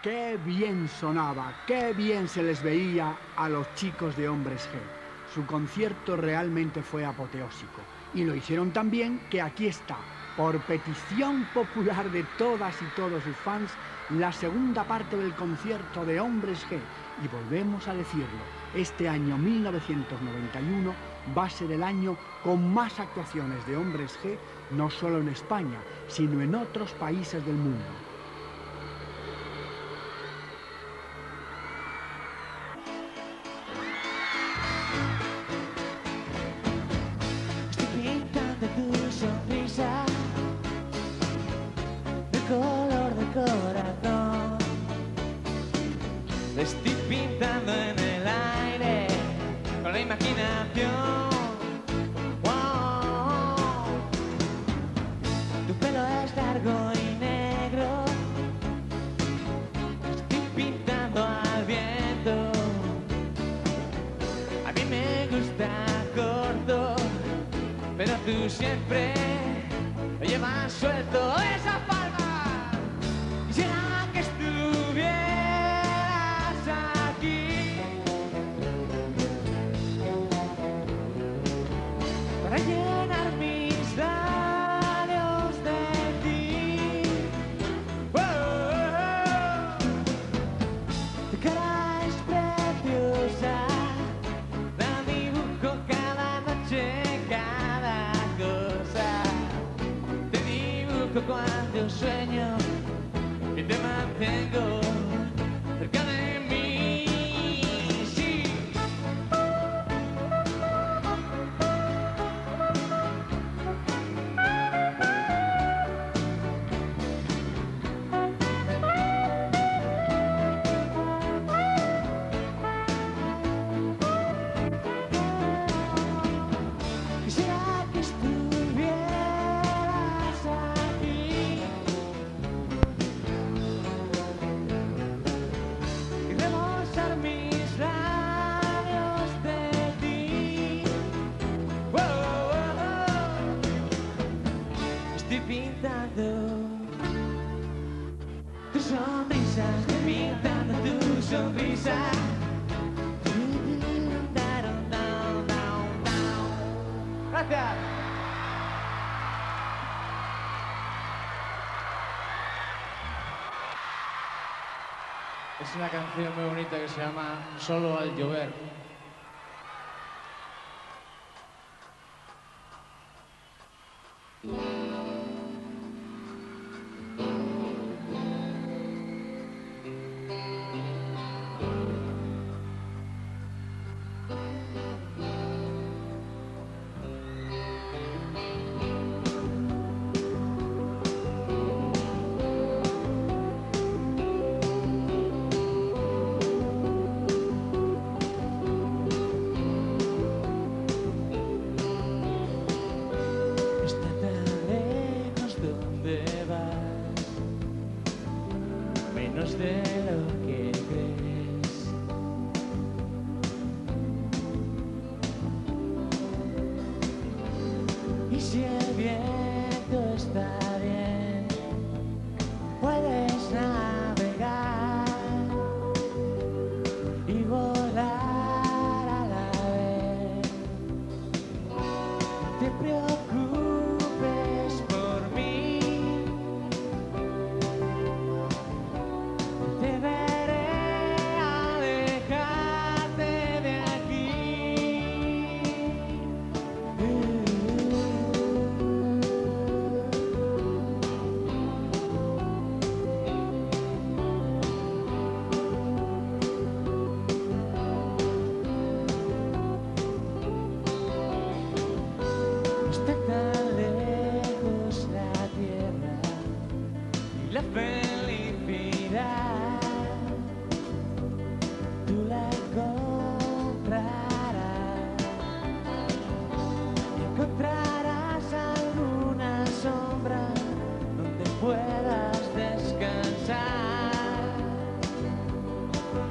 Qué bien sonaba, qué bien se les veía a los chicos de Hombres G. Su concierto realmente fue apoteósico. Y lo hicieron tan bien que aquí está, por petición popular de todas y todos sus fans, la segunda parte del concierto de Hombres G. Y volvemos a decirlo, este año 1991 va a ser el año con más actuaciones de Hombres G, no solo en España, sino en otros países del mundo. Estoy pintando en el aire con la imaginación. Wow. Tu pelo es largo y negro. Estoy pintando al viento. A mí me gusta corto, pero tú siempre lo llevas suelto. ¡Esa tu sonrisa, pintando tu sonrisa. Gracias. Es una canción muy bonita que se llama Solo al llover.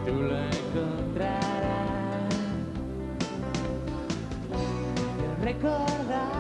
Tú la encontrarás. recordar,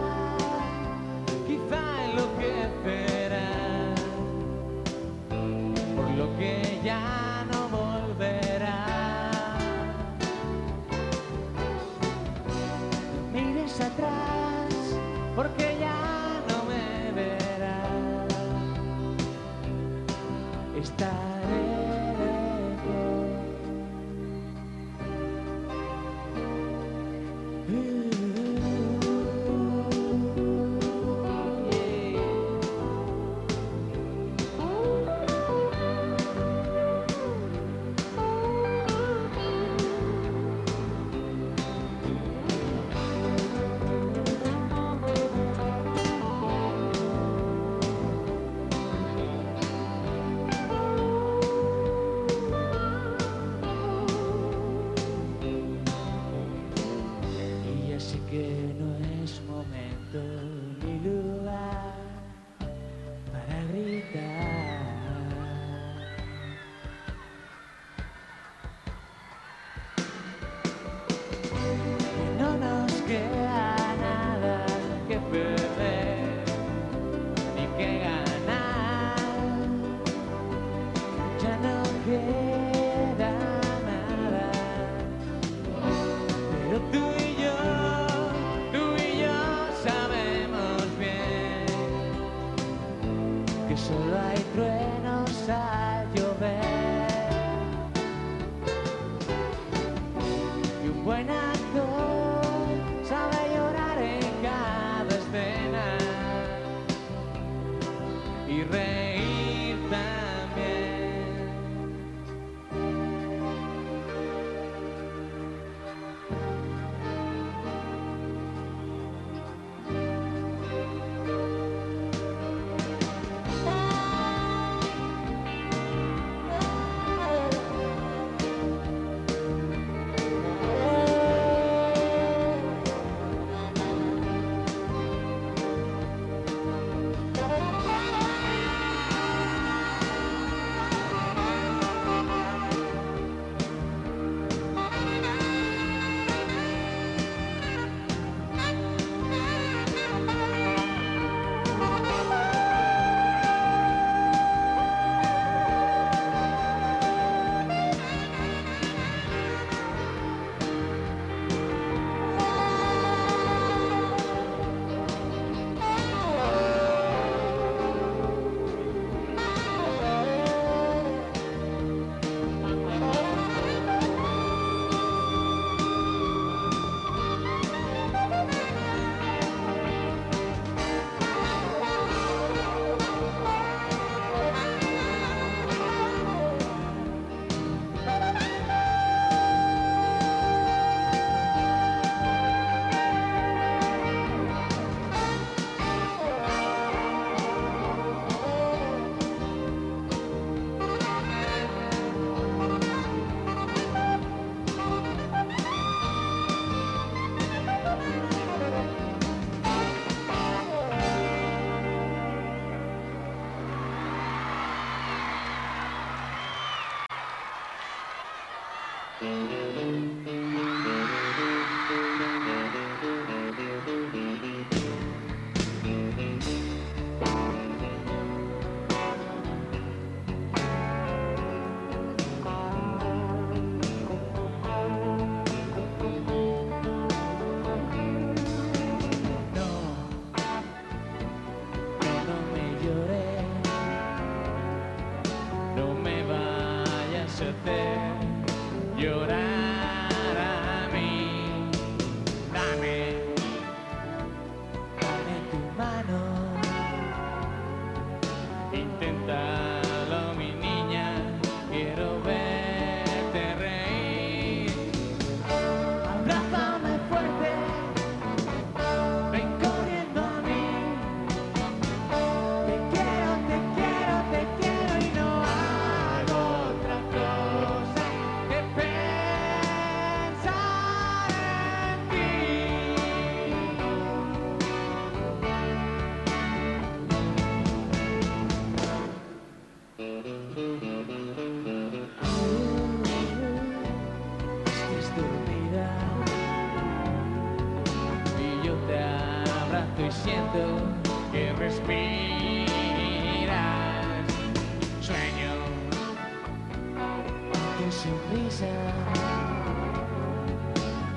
prisa.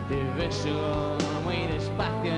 Te beso muy despacio.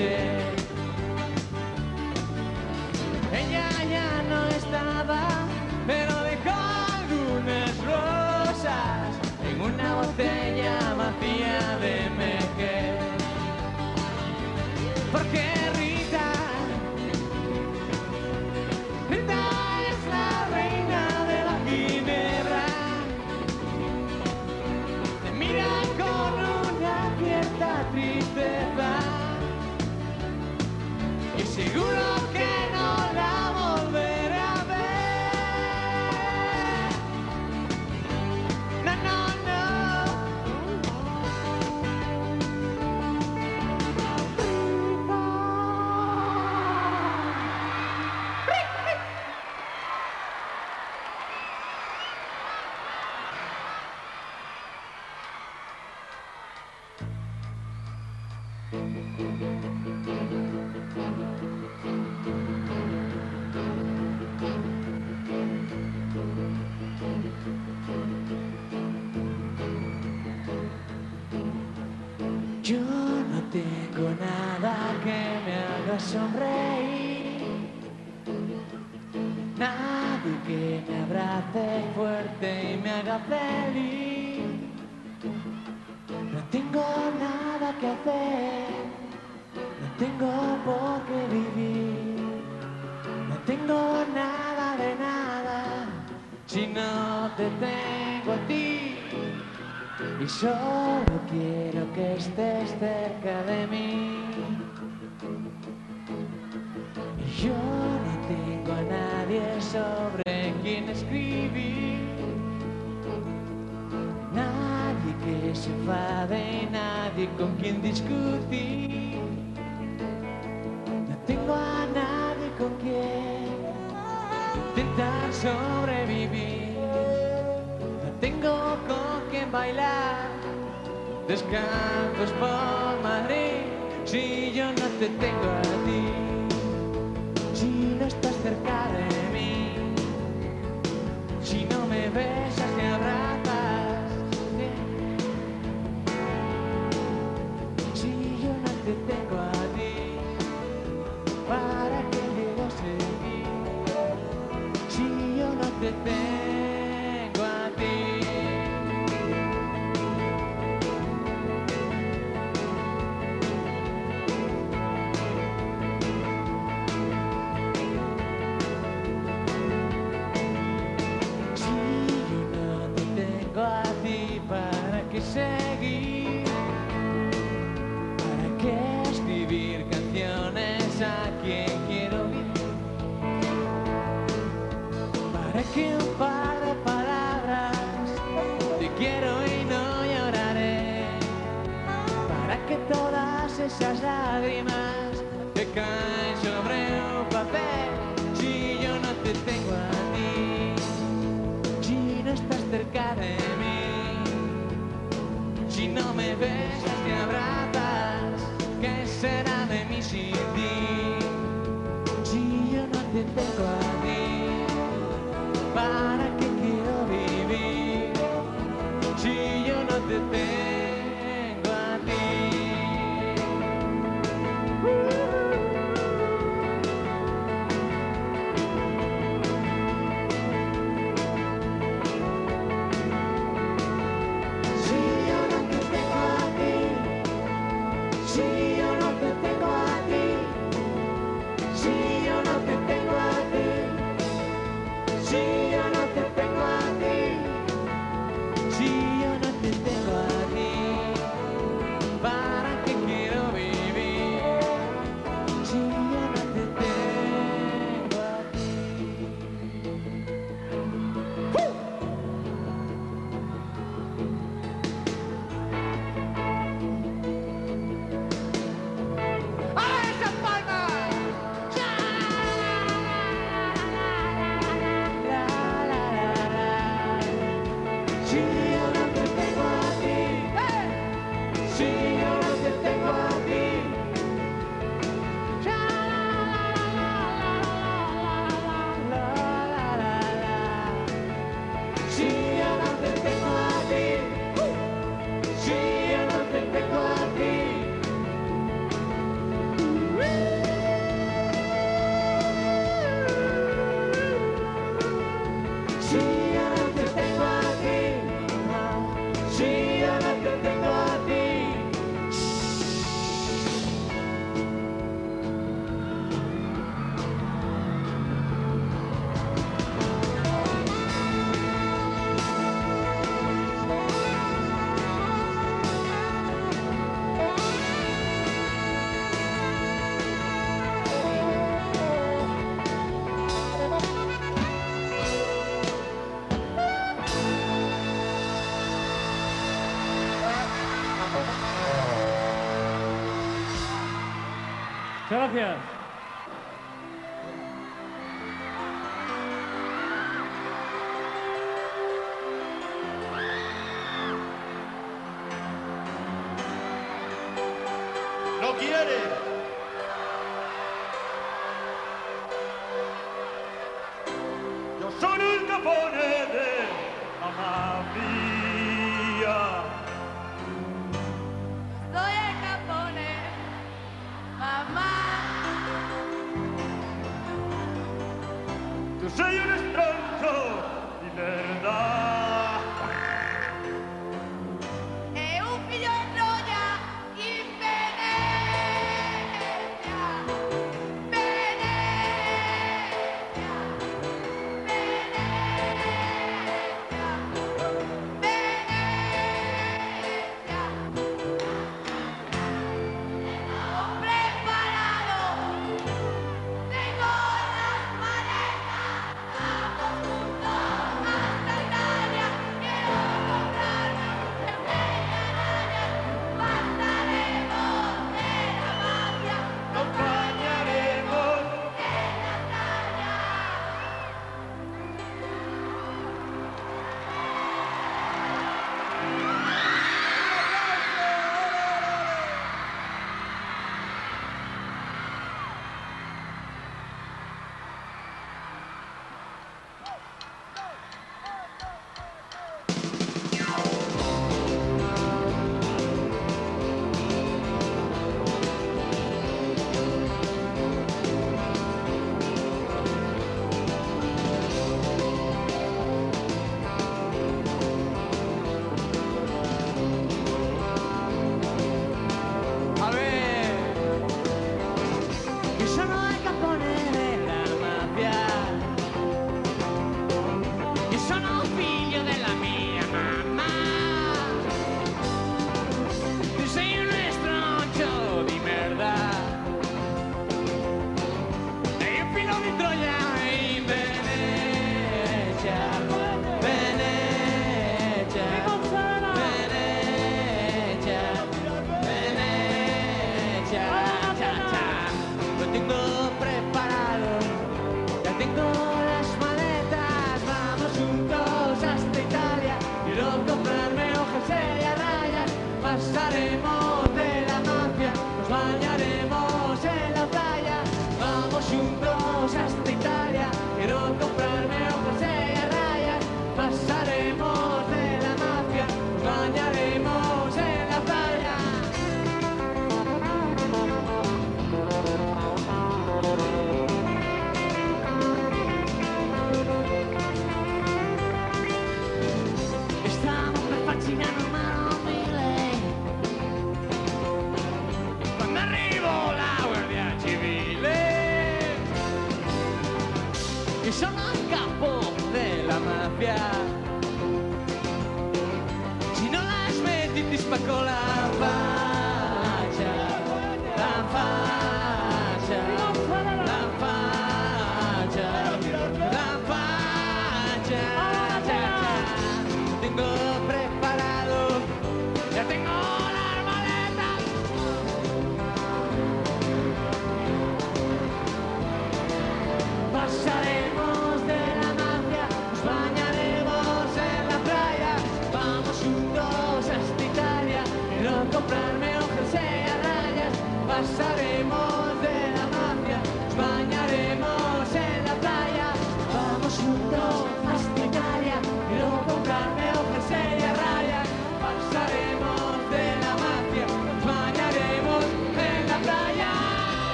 Me haga sonreír, nadie que me abrace fuerte y me haga feliz. No tengo nada que hacer, no tengo por qué vivir, no tengo nada de nada si no te tengo a ti. Y solo quiero que estés cerca de mí. Yo no tengo a nadie sobre quien escribir. Nadie que se enfade, nadie con quien discutir. No tengo a nadie con quien intentar sobrevivir. No tengo con quien bailar descansos por Madrid si yo no te tengo a ti. Si no lágrimas te caen sobre un papel? Si yo no te tengo a ti, si no estás cerca de mí, si no me besas ni abrazas, ¿qué será de mí sin ti? Si yo no te tengo a ti, Parabéns.